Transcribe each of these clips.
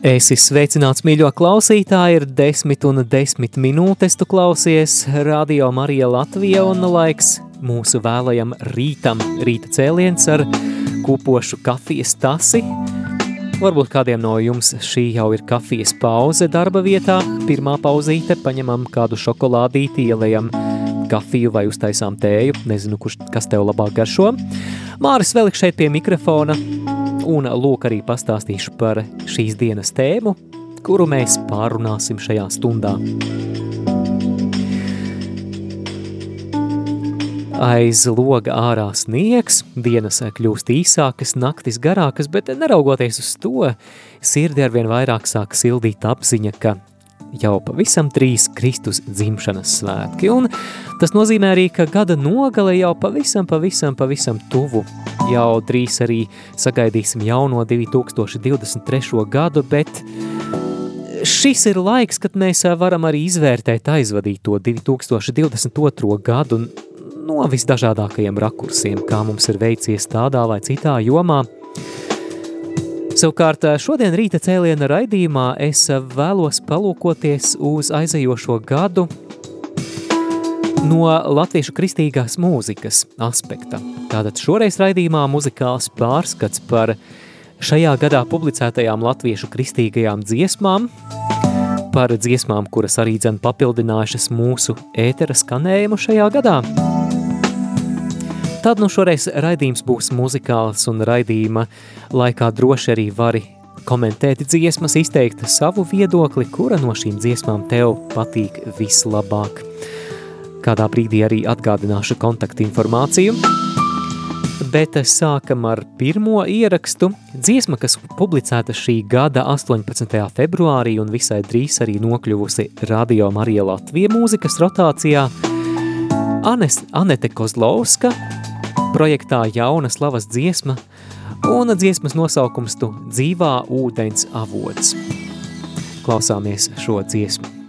Esi sveicināts, mīļo klausītāji, ir desmit un desmit minūtes tu klausies Radio Marija Latvija un laiks mūsu vēlajam rītam, rīta cēliens ar kupošu kafijas tasi. Varbūt kādiem no jums šī jau ir kafijas pauze darba vietā, pirmā pauzīte, paņemam kādu šokolādīti, ielējam kafiju vai uztaisām tēju, nezinu, kurš, kas tev labāk garšo. Māris Velik šeit pie mikrofona, un lūk arī pastāstīšu par šīs dienas tēmu, kuru mēs pārunāsim šajā stundā. Aiz loga ārā sniegs, dienas kļūst īsākas, naktis garākas, bet neraugoties uz to, sirdi arvien vairāk sāk sildīt apziņa, ka jau pavisam trīs Kristus dzimšanas svētki, un tas nozīmē arī, ka gada nogale jau pavisam, pavisam, pavisam tuvu. Jau drīz arī sagaidīsim jauno 2023. gadu, bet šis ir laiks, kad mēs varam arī izvērtēt aizvadīto 2022. gadu no visdažādākajiem rakursiem, kā mums ir veicies tādā vai citā jomā. Savukārt šodien rīta cēliena raidījumā es vēlos palūkoties uz aizejošo gadu no latviešu kristīgās mūzikas aspekta. Tātad šoreiz raidījumā muzikāls pārskats par šajā gadā publicētajām latviešu kristīgajām dziesmām, par dziesmām, kuras arī dzen papildinājušas mūsu ētera skanējumu šajā gadā. Tad nu šoreiz raidījums būs muzikāls un raidījuma laikā droši arī vari komentēt dziesmas, izteikt savu viedokli, kura no šīm dziesmām tev patīk vislabāk. Kādā brīdī arī atgādināšu kontaktu informāciju. Bet sākam ar pirmo ierakstu. Dziesma, kas publicēta šī gada 18. februārī un visai drīz arī nokļuvusi Radio Marija Latvija mūzikas rotācijā. Anes, Anete Kozlovska projektā Jauna slavas dziesma un dziesmas nosaukums tu dzīvā ūdens avots. Klausāmies šo dziesmu.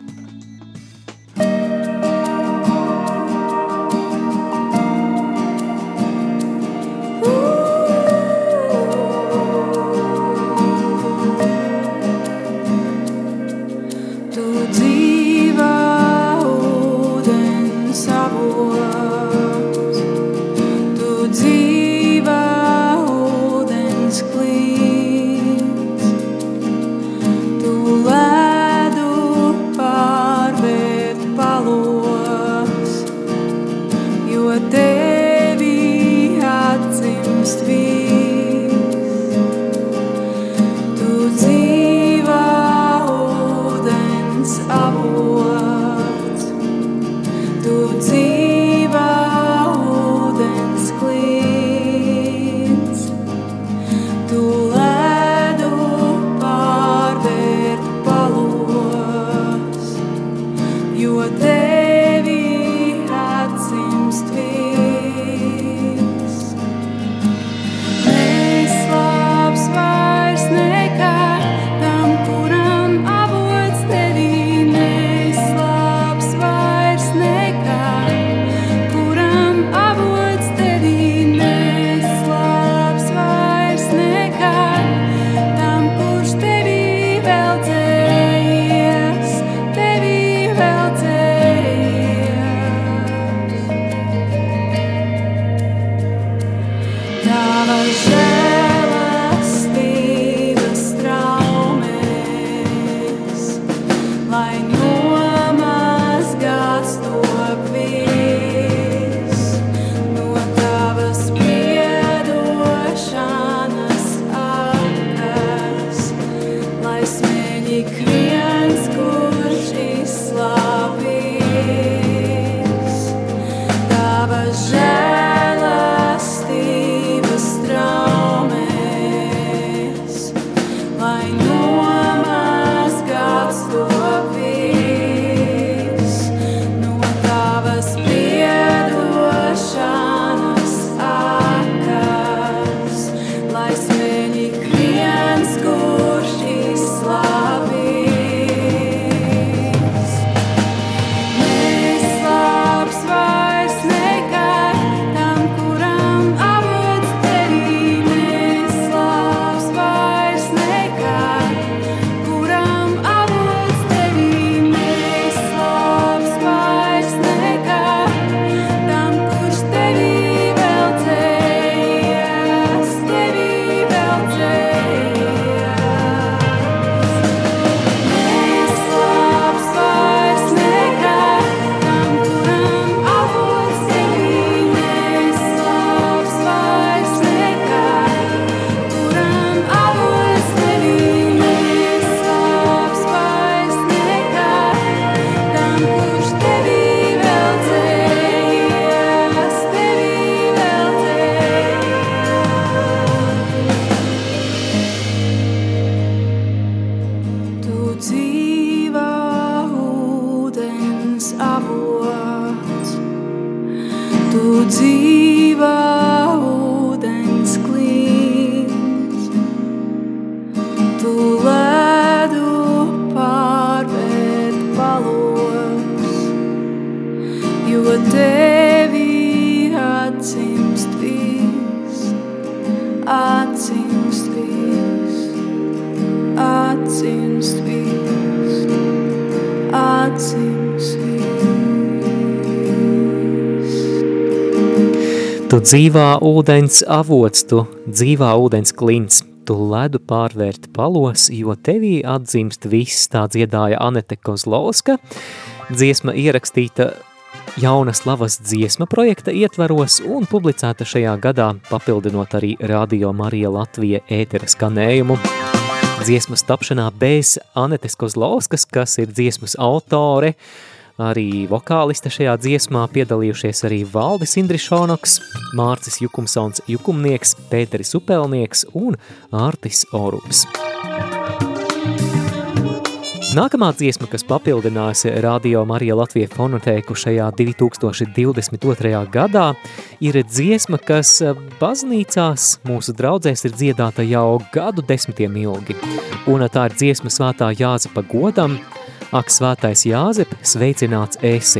Tava žēl. Dzīvā ūdens avots, tu dzīvā ūdens klints, tu ledu pārvērt palos, jo tevī atdzimst viss, tā dziedāja Anete Kozlovska. Dziesma ierakstīta jauna slavas dziesma projekta ietvaros un publicēta šajā gadā, papildinot arī Radio Marija Latvija ētera skanējumu. Dziesmas tapšanā bez Anetes Kozlovskas, kas ir dziesmas autore, arī vokāliste šajā dziesmā piedalījušies arī Valdis Indrišonoks, Mārcis Jukumsons Jukumnieks, Pēteris Upelnieks un Ārtis Orups. Nākamā dziesma, kas papildinās Radio Marija Latvija fonotēku šajā 2022. gadā, ir dziesma, kas baznīcās mūsu draudzēs ir dziedāta jau gadu desmitiem ilgi. Un tā ir dziesma svētā Jāzepa godam – Ak, svētais Jāzep, sveicināts esi!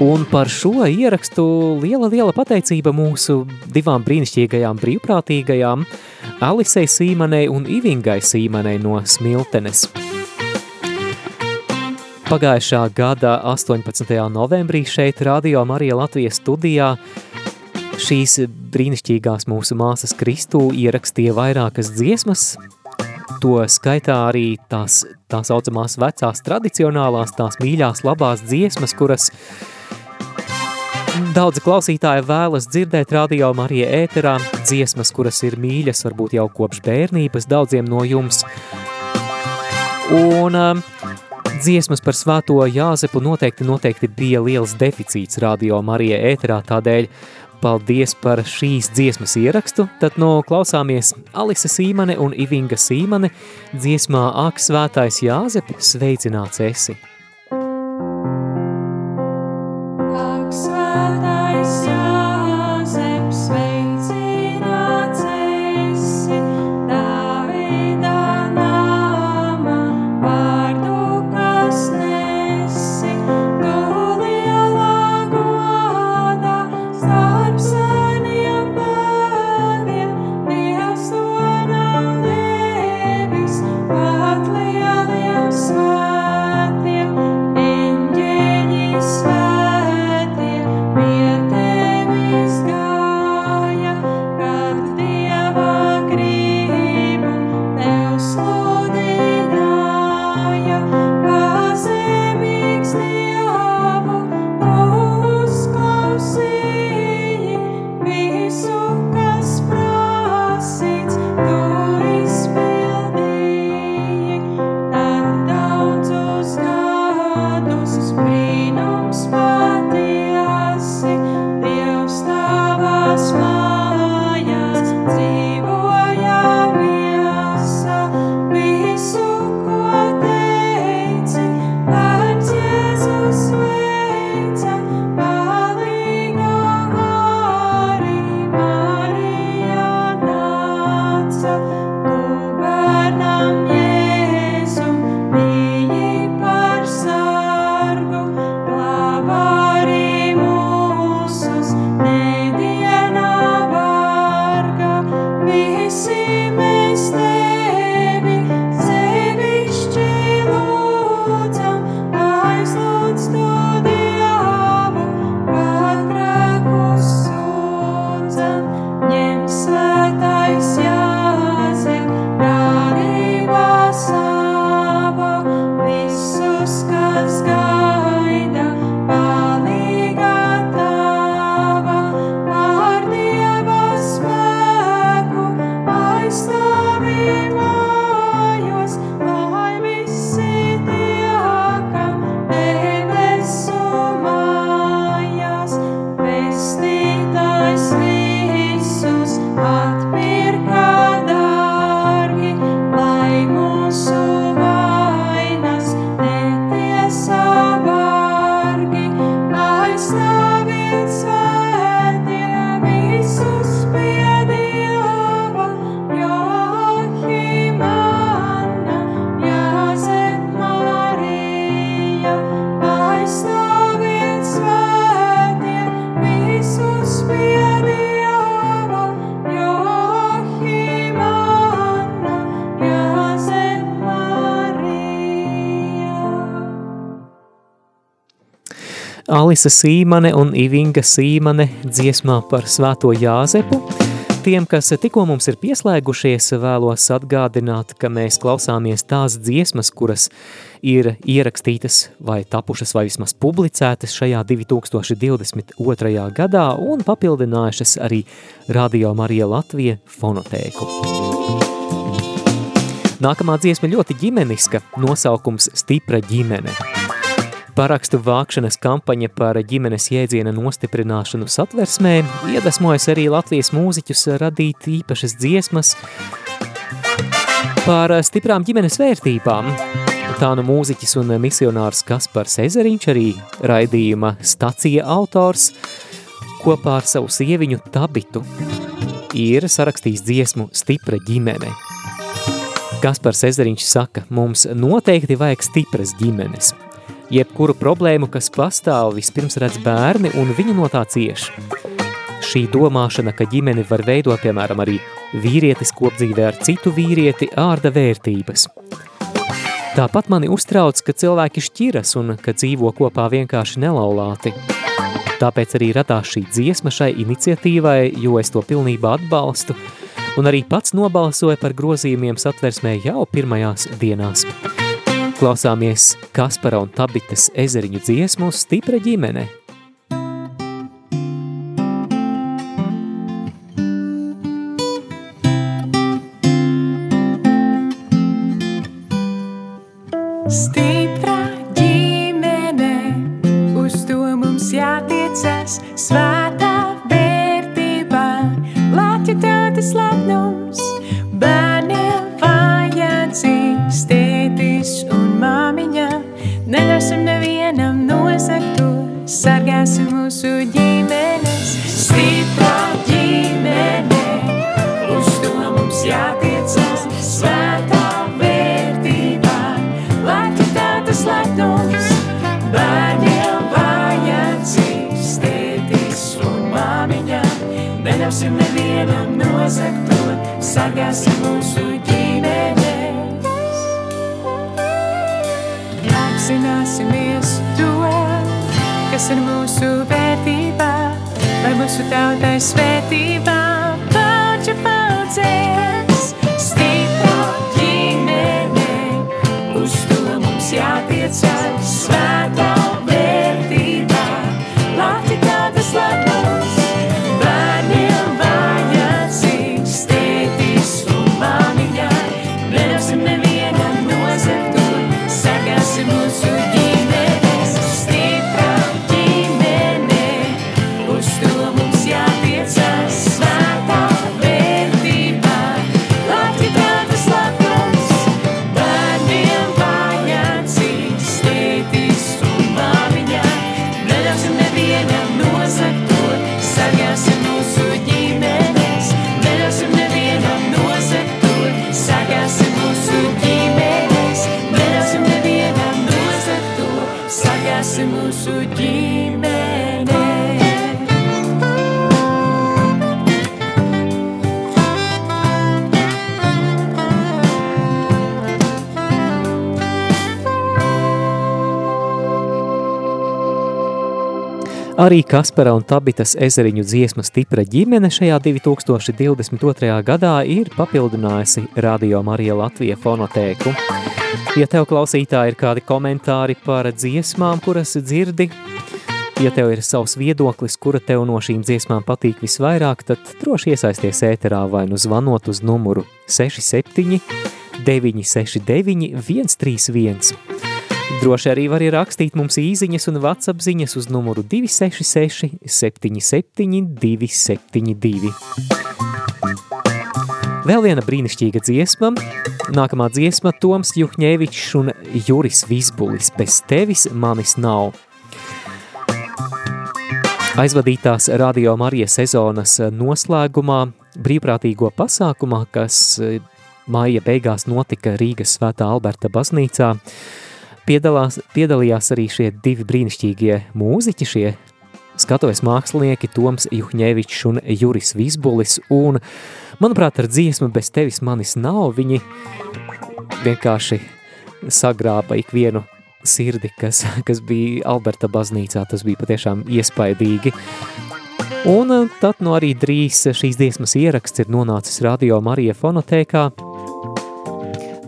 Un par šo ierakstu liela, liela pateicība mūsu divām brīnišķīgajām brīvprātīgajām Alisei Sīmanei un Ivingai Sīmanei no Smiltenes. Pagājušā gada 18. novembrī šeit Radio Marija Latvijas studijā šīs brīnišķīgās mūsu māsas Kristū ierakstīja vairākas dziesmas, to skaitā arī tās, tā saucamās vecās tradicionālās, tās mīļās labās dziesmas, kuras daudzi klausītāji vēlas dzirdēt radio Marija ēterā, dziesmas, kuras ir mīļas varbūt jau kopš bērnības daudziem no jums. Un um, dziesmas par svēto Jāzepu noteikti, noteikti bija liels deficīts radio Marija ēterā, tādēļ Paldies par šīs dziesmas ierakstu, tad no klausāmies Alise Sīmane un Ivinga Sīmane dziesmā Ak svētais Jāzep, sveicināts esi! Alisa Sīmane un Ivinga Sīmane dziesmā par svēto Jāzepu. Tiem, kas tikko mums ir pieslēgušies, vēlos atgādināt, ka mēs klausāmies tās dziesmas, kuras ir ierakstītas vai tapušas vai vismaz publicētas šajā 2022. gadā un papildinājušas arī Radio Marija Latvija fonotēku. Nākamā dziesma ļoti ģimeniska, nosaukums Stipra ģimene. Parakstu vākšanas kampaņa par ģimenes jēdziena nostiprināšanu satversmē iedvesmojas arī Latvijas mūziķus radīt īpašas dziesmas par stiprām ģimenes vērtībām. Tā nu mūziķis un misionārs Kaspars Ezeriņš, arī raidījuma stacija autors, kopā ar savu sieviņu Tabitu ir sarakstījis dziesmu Stipra ģimene. Kaspars Ezeriņš saka, mums noteikti vajag stipras ģimenes – Jebkuru problēmu, kas pastāv, vispirms redz bērni un viņi no tā cieš. Šī domāšana, ka ģimeni var veidot, piemēram, arī vīrietis kopdzīvē ar citu vīrieti, ārda vērtības. Tāpat mani uztrauc, ka cilvēki šķiras un ka dzīvo kopā vienkārši nelaulāti. Tāpēc arī radās šī dziesma šai iniciatīvai, jo es to pilnībā atbalstu, un arī pats nobalsoju par grozījumiem satversmē jau pirmajās dienās. Klausāmies Kaspara un Tabitas ezeriņu dziesmu Stipra ģimene. Stipra lai mūsu tautai svētībā Arī Kaspara un Tabitas ezeriņu dziesma Stipra ģimene šajā 2022. gadā ir papildinājusi Radio Marija Latvija fonotēku. Ja tev klausītāji ir kādi komentāri par dziesmām, kuras dzirdi, ja tev ir savs viedoklis, kura tev no šīm dziesmām patīk visvairāk, tad droši iesaisties ēterā vai nu zvanot uz numuru 67 969 131. Droši arī var rakstīt mums īsiņas un WhatsApp ziņas uz numuru 266 77 272. Vēl viena brīnišķīga dziesma. Nākamā dziesma Toms Juhņēvičs un Juris Visbulis. Bez tevis manis nav. Aizvadītās Radio Marija sezonas noslēgumā brīvprātīgo pasākumā, kas māja beigās notika Rīgas Svētā Alberta baznīcā, piedalās, piedalījās arī šie divi brīnišķīgie mūziķi, šie skatuves mākslinieki Toms Juhņevičs un Juris Visbulis, un, manuprāt, ar dziesmu bez tevis manis nav, viņi vienkārši sagrāba ikvienu sirdi, kas, kas bija Alberta baznīcā, tas bija patiešām iespaidīgi. Un uh, tad no arī drīz šīs dziesmas ieraksts ir nonācis radio Marija fonotēkā.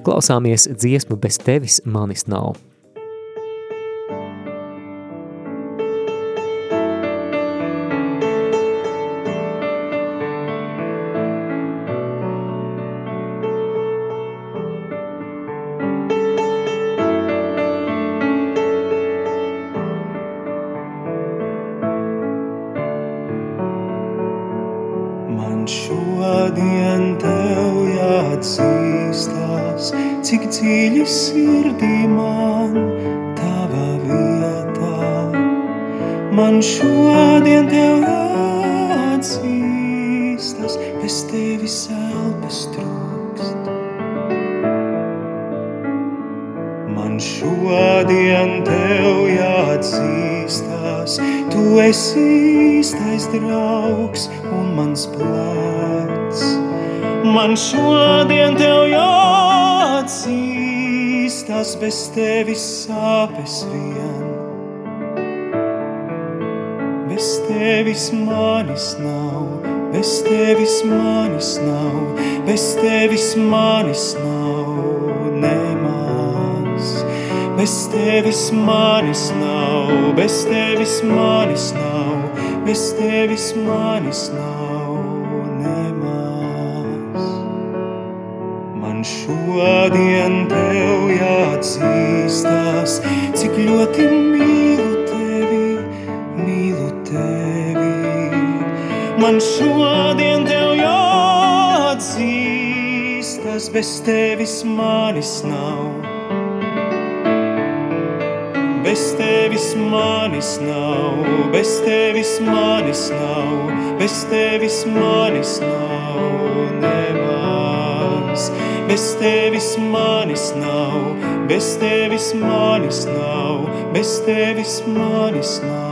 Klausāmies dziesmu bez tevis manis nav. Tevis sāpes vien. Bez tevis manis nav, bez tevis manis nav, bez tevis manis nav nemaz. Bez tevis manis nav, bez tevis manis nav, bez tevis manis nav nemaz. Man šodien tev jāatzīstās, cik ļoti mīlu tevi, mīlu tevi. Man šodien tev jāatzīstās, bez tevis manis nav. Bez tevis manis nav, bez tevis manis nav, bez tevis manis nav. Bez tevis manis nav, bez tevis manis nav, bez tevis manis nav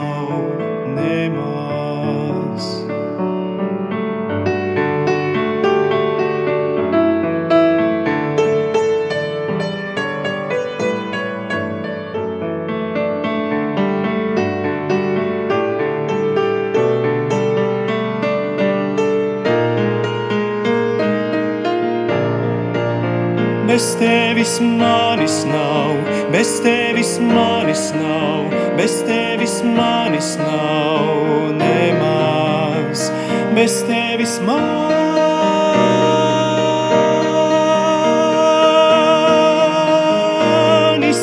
manis nav, bez tevis manis nav, bez tevis manis nav nemaz. Bez tevis manis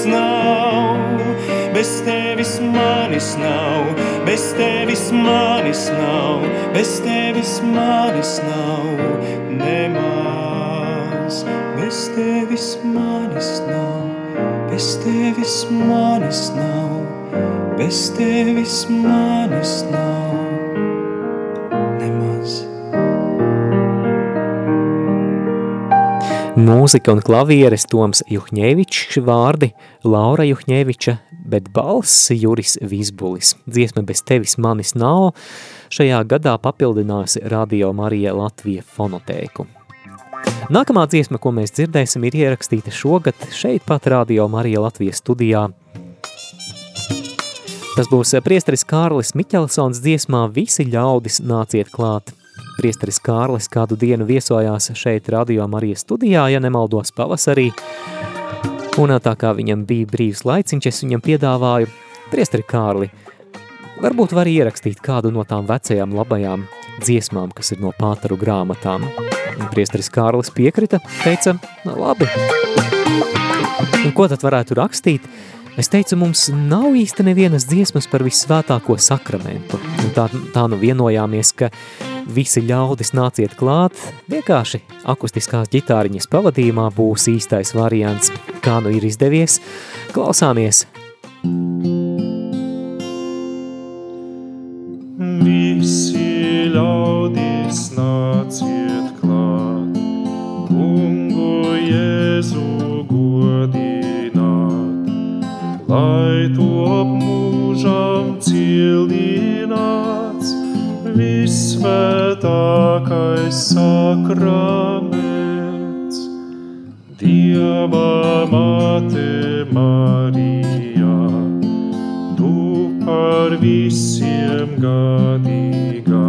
nav, bez tevis manis nav, bez tevis manis nav, bez tevis manis nav tevis manis nav, bez tevis manis nav, bez tevis manis nav nemaz. Mūzika un klavieres Toms Juhņevičs vārdi, Laura Juhņeviča, bet balss Juris Vizbulis. Dziesma bez tevis manis nav, šajā gadā papildinājusi Radio Marija Latvija fonotēku. Nākamā dziesma, ko mēs dzirdēsim, ir ierakstīta šogad šeit pat Radio Marija Latvijas studijā. Tas būs priesteris Kārlis Miķelsons dziesmā Visi ļaudis nāciet klāt. Priesteris Kārlis kādu dienu viesojās šeit Radio Marijas studijā, ja nemaldos pavasarī. Un tā kā viņam bija brīvs laiciņš, es viņam piedāvāju, priesteri Kārli, varbūt var ierakstīt kādu no tām vecajām labajām dziesmām, kas ir no pātaru grāmatām. Priesteris Kārlis piekrita, teica, nu, labi. Un ko tad varētu rakstīt? Es teicu, mums nav īsti nevienas dziesmas par visvētāko sakramentu. Un tā, tā nu vienojāmies, ka visi ļaudis nāciet klāt, vienkārši akustiskās ģitāriņas pavadījumā būs īstais variants. Kā nu ir izdevies, klausāmies! Visi ļaudis nāciet klāt, kungu Jēzu godināt, lai top mūžam cielināts, visvētākais sakraments, Dieva mate Marija. par visiem gadīgā.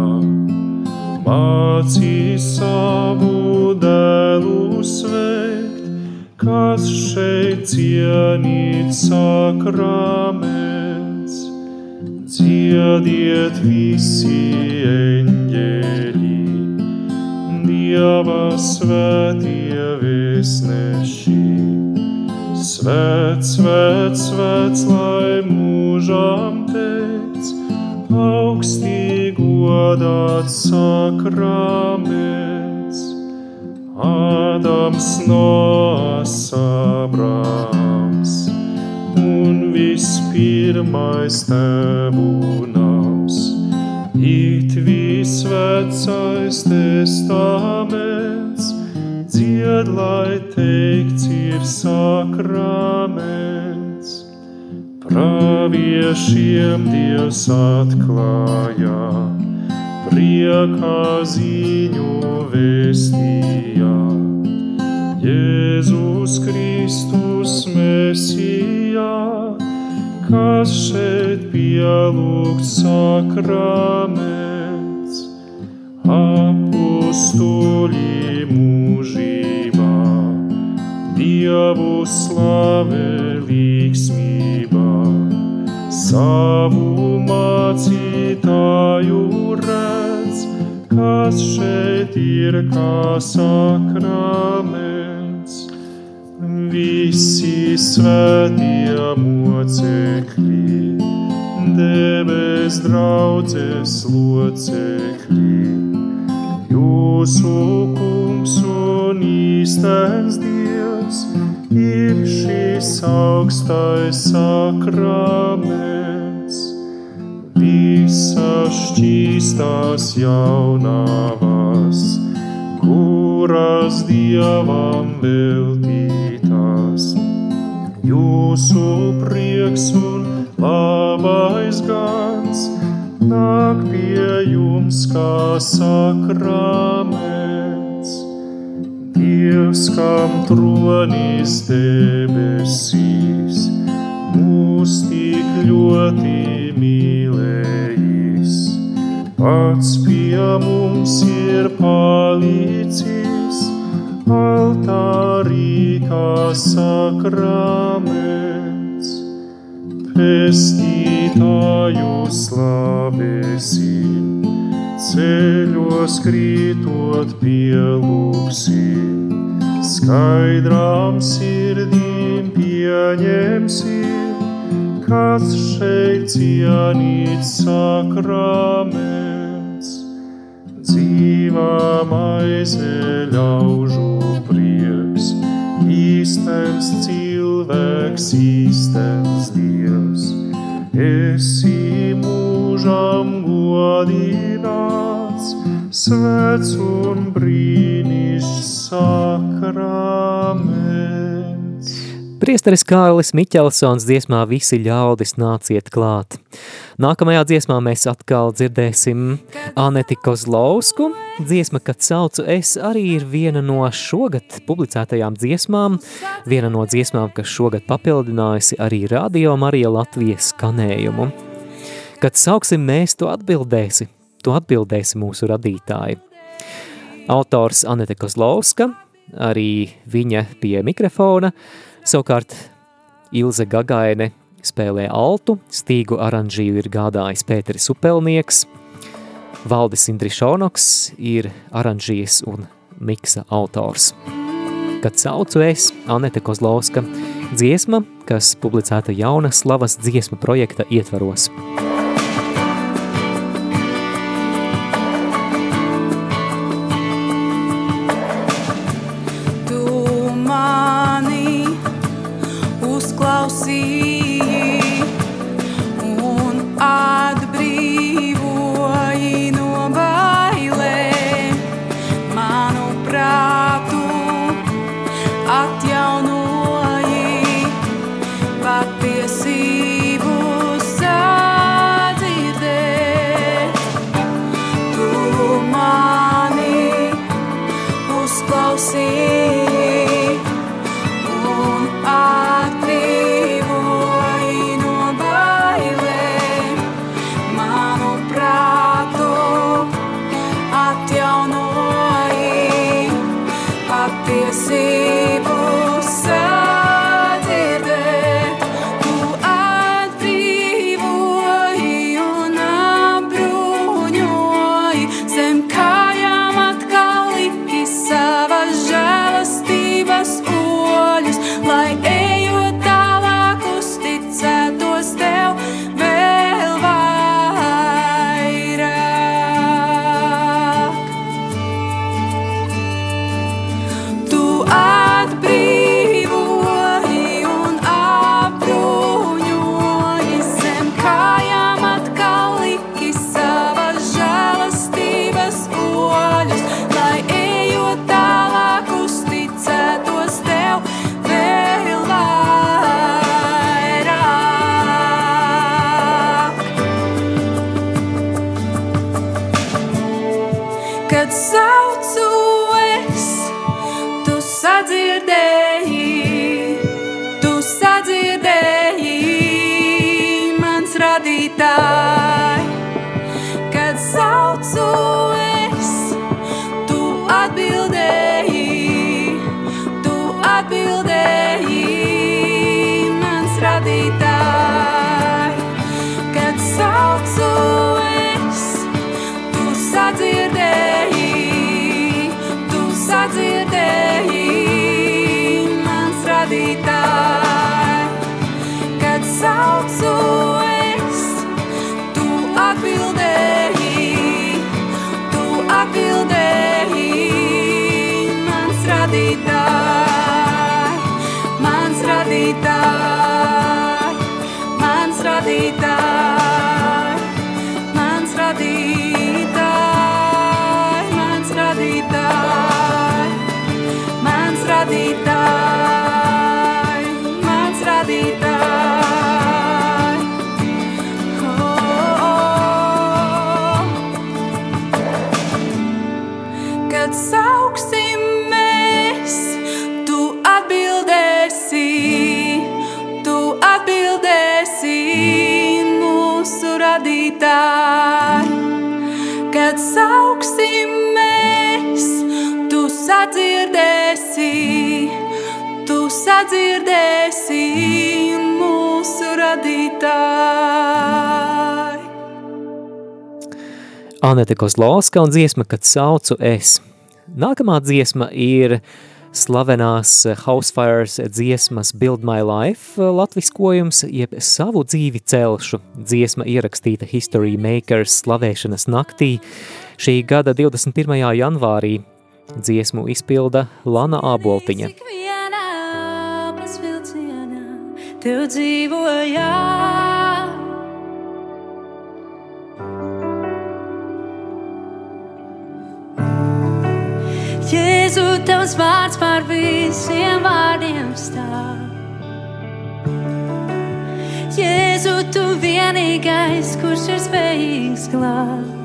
Mācī savu dēlu sveikt, kas šeit cienīt sakraments. Dziediet visi eņģeļi, Dieva svētie vēstneši. Svēt, svēt, svēt, lai mūžām teic, augstī godāts sakraments. Ādams Noas Abrams un vispirmais tevu nams. It visvecais testaments, dzied, lai teikts ir sakraments. Praviešiem Dievs atklāja, priekā ziņu vēstījā. Jēzus Kristus Mesijā, kas šeit pielūgts sakraments, apustuļi mūžībā, Dievu slavē līksmībā, savu mācītāju redz, kas šeit ir kā sakraments. Visi svētie mocekļi, debes draudzes locekļi, jūsu kungs un īstens Dievs ir šis augstais sakraments. Visas šķīstās jaunavas, kuras Dievam veltītās. Jūsu prieks un labais gans nāk pie jums kā sakraments. Dievs, kam tronis debesīs, mūs tik ļoti mīlējis. Pats pie mums ir palicis, altārī kā sakraments. Pestītāju slavēsim, ceļos krītot pielūksim, skaidrām sirdīm pieņemsim, kas šeit cienīts sakraments. Dzīvā maize ļaužu prieks, īstens cilvēks, īstens Dievs. Esi mūžam godināts, svēts un brīnišķs sakraments. Priesteris Kārlis Miķelsons dziesmā Visi ļaudis nāciet klāt. Nākamajā dziesmā mēs atkal dzirdēsim Aneti Kozlausku. Dziesma, kad saucu es, arī ir viena no šogad publicētajām dziesmām, viena no dziesmām, kas šogad papildinājusi arī Radio Marija Latvijas skanējumu. Kad sauksim mēs, to atbildēsi, to atbildēsi mūsu radītāji. Autors Anete Kozlauska, arī viņa pie mikrofona, Savukārt Ilze Gagaine spēlē altu, stīgu aranžīju ir gādājis Pēteris Upelnieks, Valdis Indrišonoks ir aranžijas un miksa autors. Kad saucu es, Anete Kozlovska, dziesma, kas publicēta jaunas slavas dziesmu projekta ietvaros. Tu sadzirdēsi mūsu radītāji. Anete Kozlovska un dziesma, kad saucu es. Nākamā dziesma ir slavenās Housefires dziesmas Build My Life latviskojums, jeb savu dzīvi celšu. Dziesma ierakstīta History Makers slavēšanas naktī šī gada 21. janvārī. Dziesmu izpilda Lana Āboltiņa. Cik pasvilcienā tev dzīvojā. Jēzu, tavs vārds pār visiem vārdiem stāv. Jēzu, tu vienīgais, kurš ir spējīgs glābt.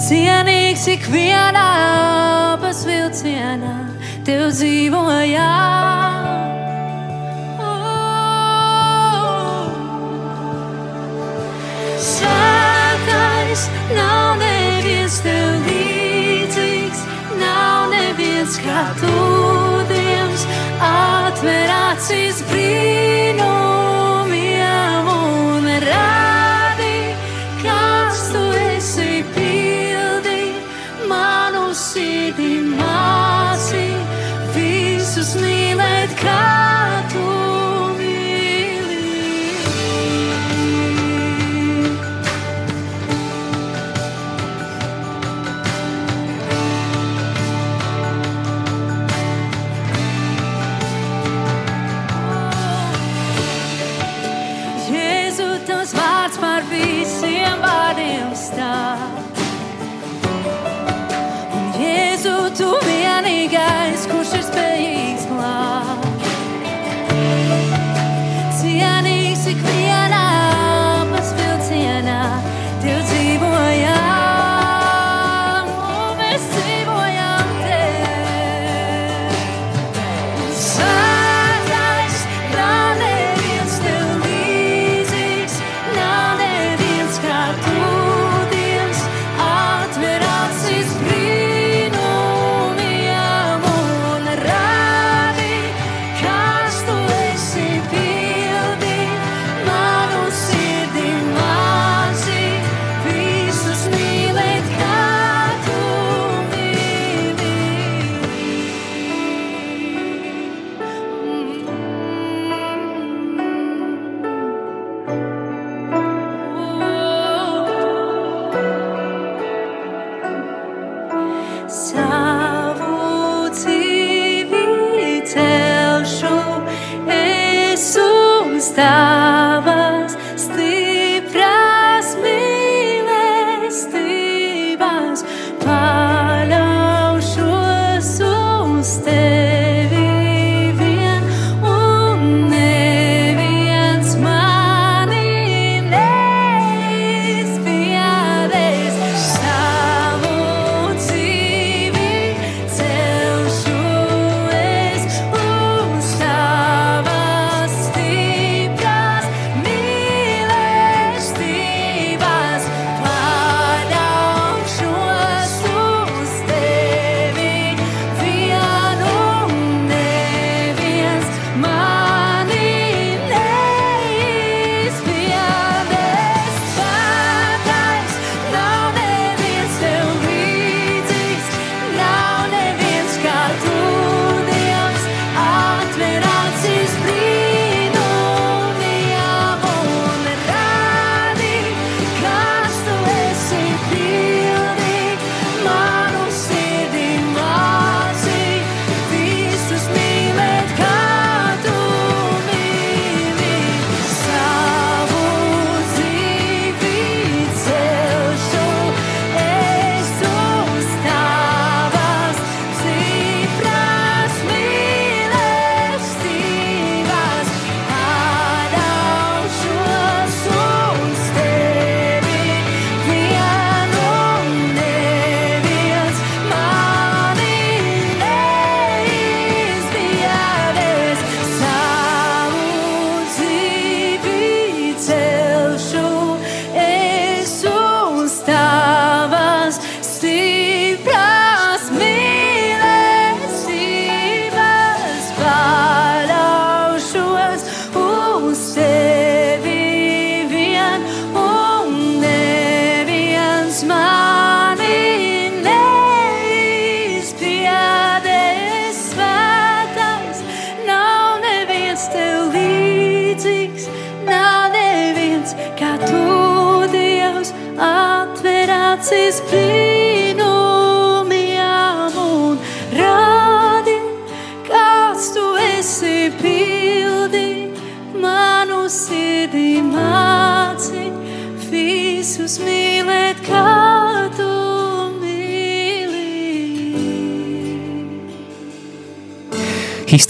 Cienīgs ikvienā pasvilcienā, tev dzīvojā. Svētais nav neviens tev līdzīgs, nav neviens kā tu, Dievs, atver acis brīnumiem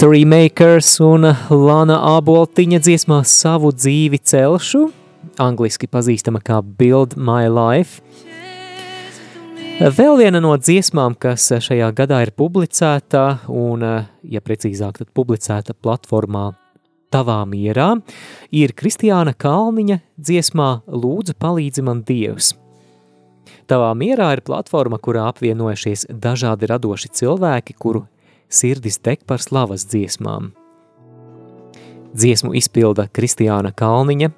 History Makers un Lana Aboltiņa dziesmā savu dzīvi celšu, angliski pazīstama kā Build My Life. Vēl viena no dziesmām, kas šajā gadā ir publicēta un, ja precīzāk, tad publicēta platformā Tavā mierā, ir Kristiāna Kalniņa dziesmā Lūdzu palīdzi man Dievs. Tavā mierā ir platforma, kurā apvienojušies dažādi radoši cilvēki, kuru sirdis deg par slavas dziesmām. Dziesmu izpilda Kristiāna Kalniņa.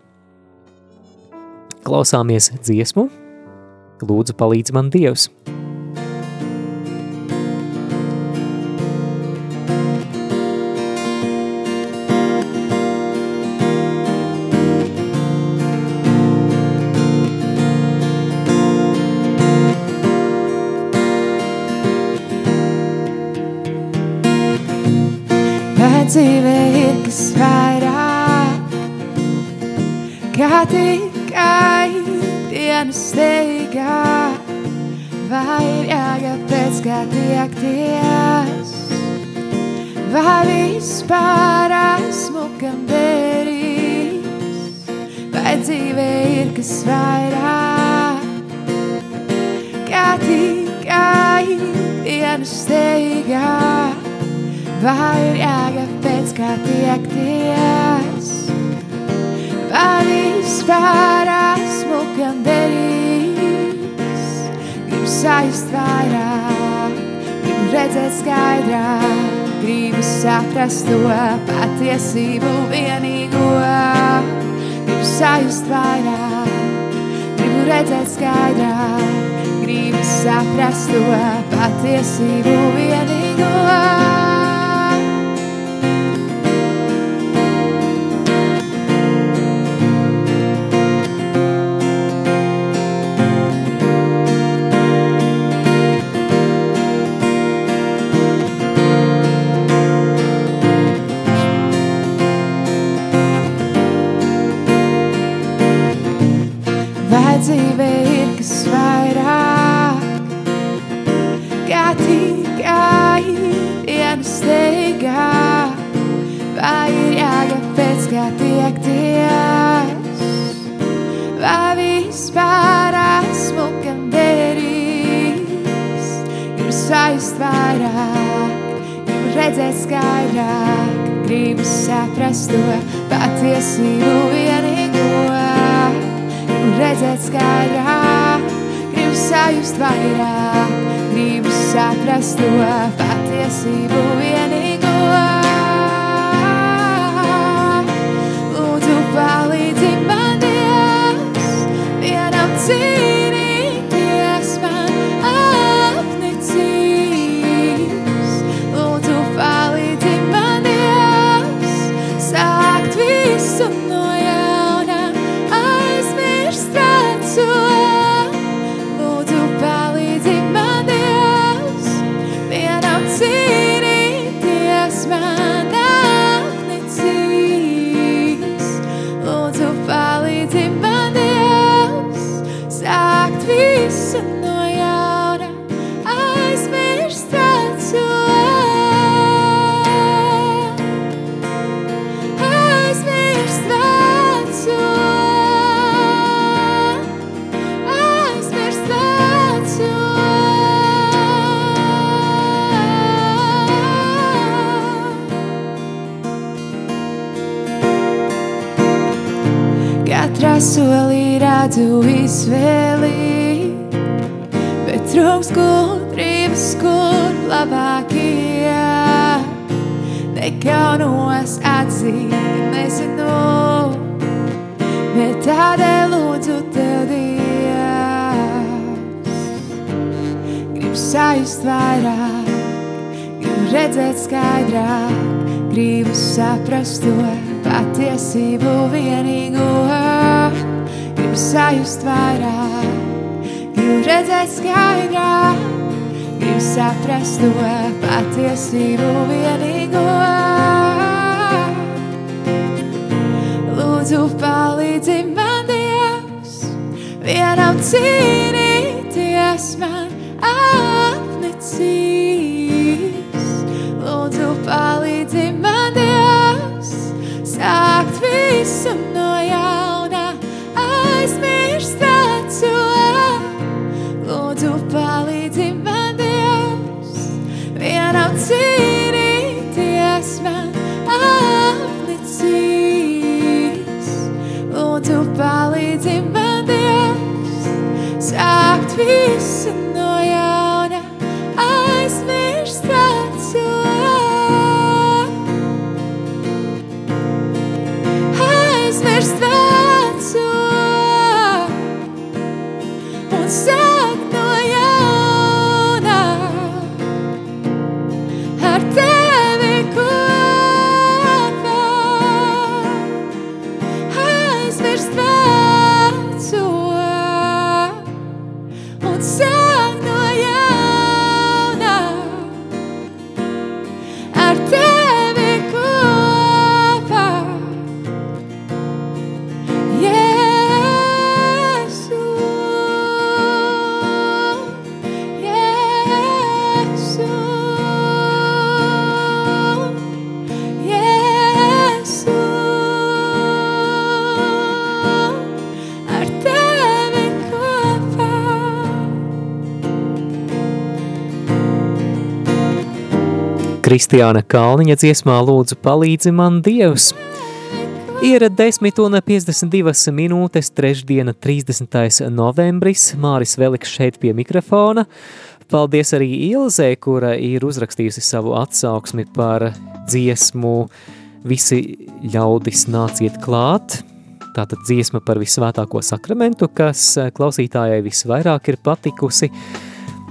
Klausāmies dziesmu, lūdzu palīdz man Dievs! redzēt skaidrāk, gribu saprast to patiesību vienīgo. Gribu sajust vairāk, gribu redzēt skaidrāk, gribu saprast to patiesību vienīgo. Lūdzu, palīdzi man, Dievs, vienam cīnīties man apnicīs. Kristiāna Kalniņa dziesmā lūdzu palīdzi man Dievs. Ir 10 un 52 minūtes, trešdiena 30. novembris, Māris Veliks šeit pie mikrofona. Paldies arī Ilzē, kura ir uzrakstījusi savu atsauksmi par dziesmu Visi ļaudis nāciet klāt. Tātad dziesma par visvētāko sakramentu, kas klausītājai visvairāk ir patikusi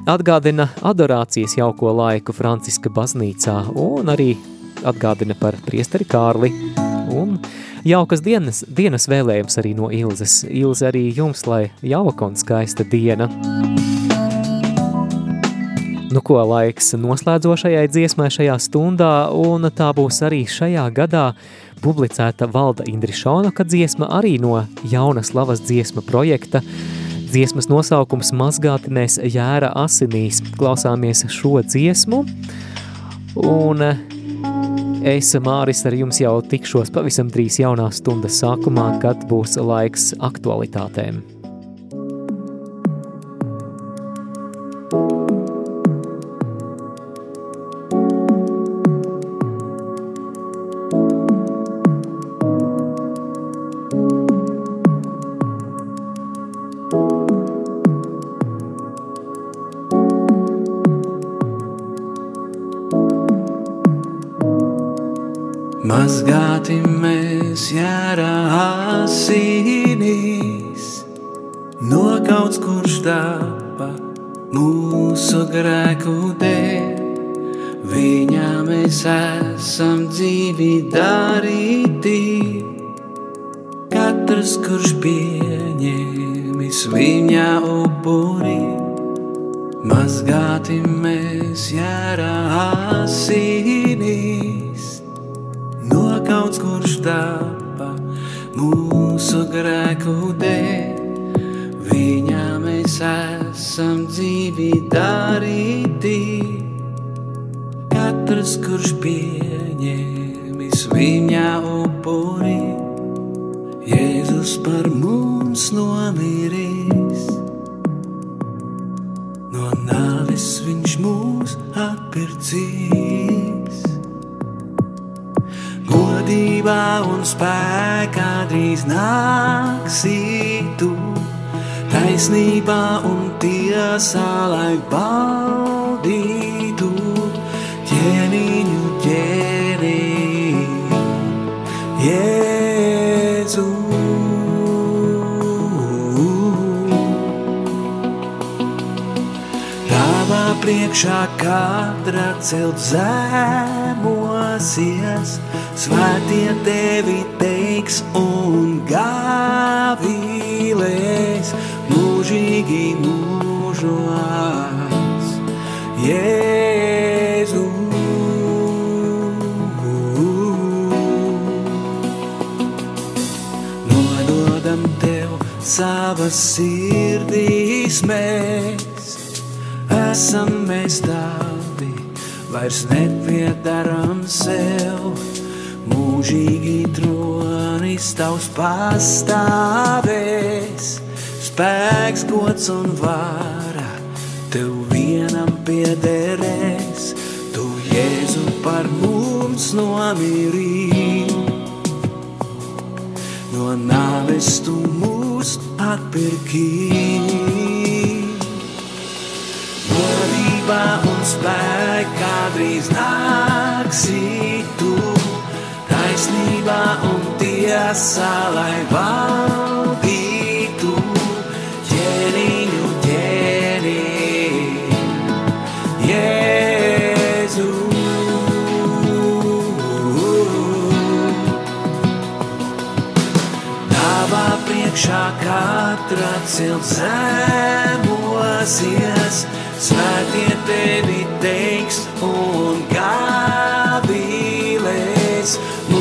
atgādina adorācijas jauko laiku Franciska baznīcā un arī atgādina par priesteri Kārli un jaukas dienas, dienas vēlējums arī no Ilzes. Ilze arī jums, lai jauka un skaista diena. Nu ko, laiks noslēdzošajai dziesmai šajā stundā, un tā būs arī šajā gadā publicēta Valda Indrišonaka dziesma arī no jaunas lavas dziesma projekta. Dziesmas nosaukums mazgātinēs jēra asinīs. Klausāmies šo dziesmu, un es, Māris, ar jums jau tikšos pavisam drīz jaunā stundas sākumā, kad būs laiks aktualitātēm. Mazgāti mēs jārā asinīs, no kaut kurš tāpa mūsu grēku dēļ. Viņā mēs esam dzīvi darīti, katrs, kurš pieņēmis viņa upuri. Mazgāti mēs jārā asinīs, kaut kurš tāpa mūsu grēku dēļ. Viņā mēs esam dzīvi darīti, katrs, kurš pieņēmis viņa upuri. Jēzus par mums nomirīs, no nāves viņš mūs atpircīs. Godībā un spēkā drīz nāksi tu, taisnībā un tiesā, lai baudītu ķēniņu ķēni. Jēzu. Tavā priekšā katra celt glāsies, svētie tevi teiks un gāvīlēs, mūžīgi mūžos. Jēzu! Nododam tev savas sirdīs mēs, esam mēs tādi vairs nepiedaram sev. Mūžīgi tronis tavs pastāvēs, spēks, gods un vara tev vienam piederēs. Tu Jēzu par mums nomirīji, no nāves tu mūs atpirkīji. Godībā un spēkā drīz nāksi tu, taisnībā un tiesā, lai valdītu ķēniņu ķēni. Jēzu. Tavā priekšā katra cilts zemosies, svētie tevi teiks un gavilēs mūžīgi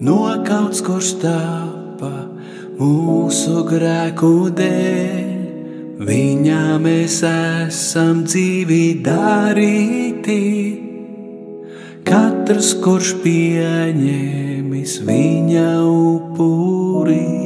nokauts, kurš tāpa mūsu grēku dēļ. Viņā mēs esam dzīvi darīti, katrs, kurš pieņēmis viņa upurī.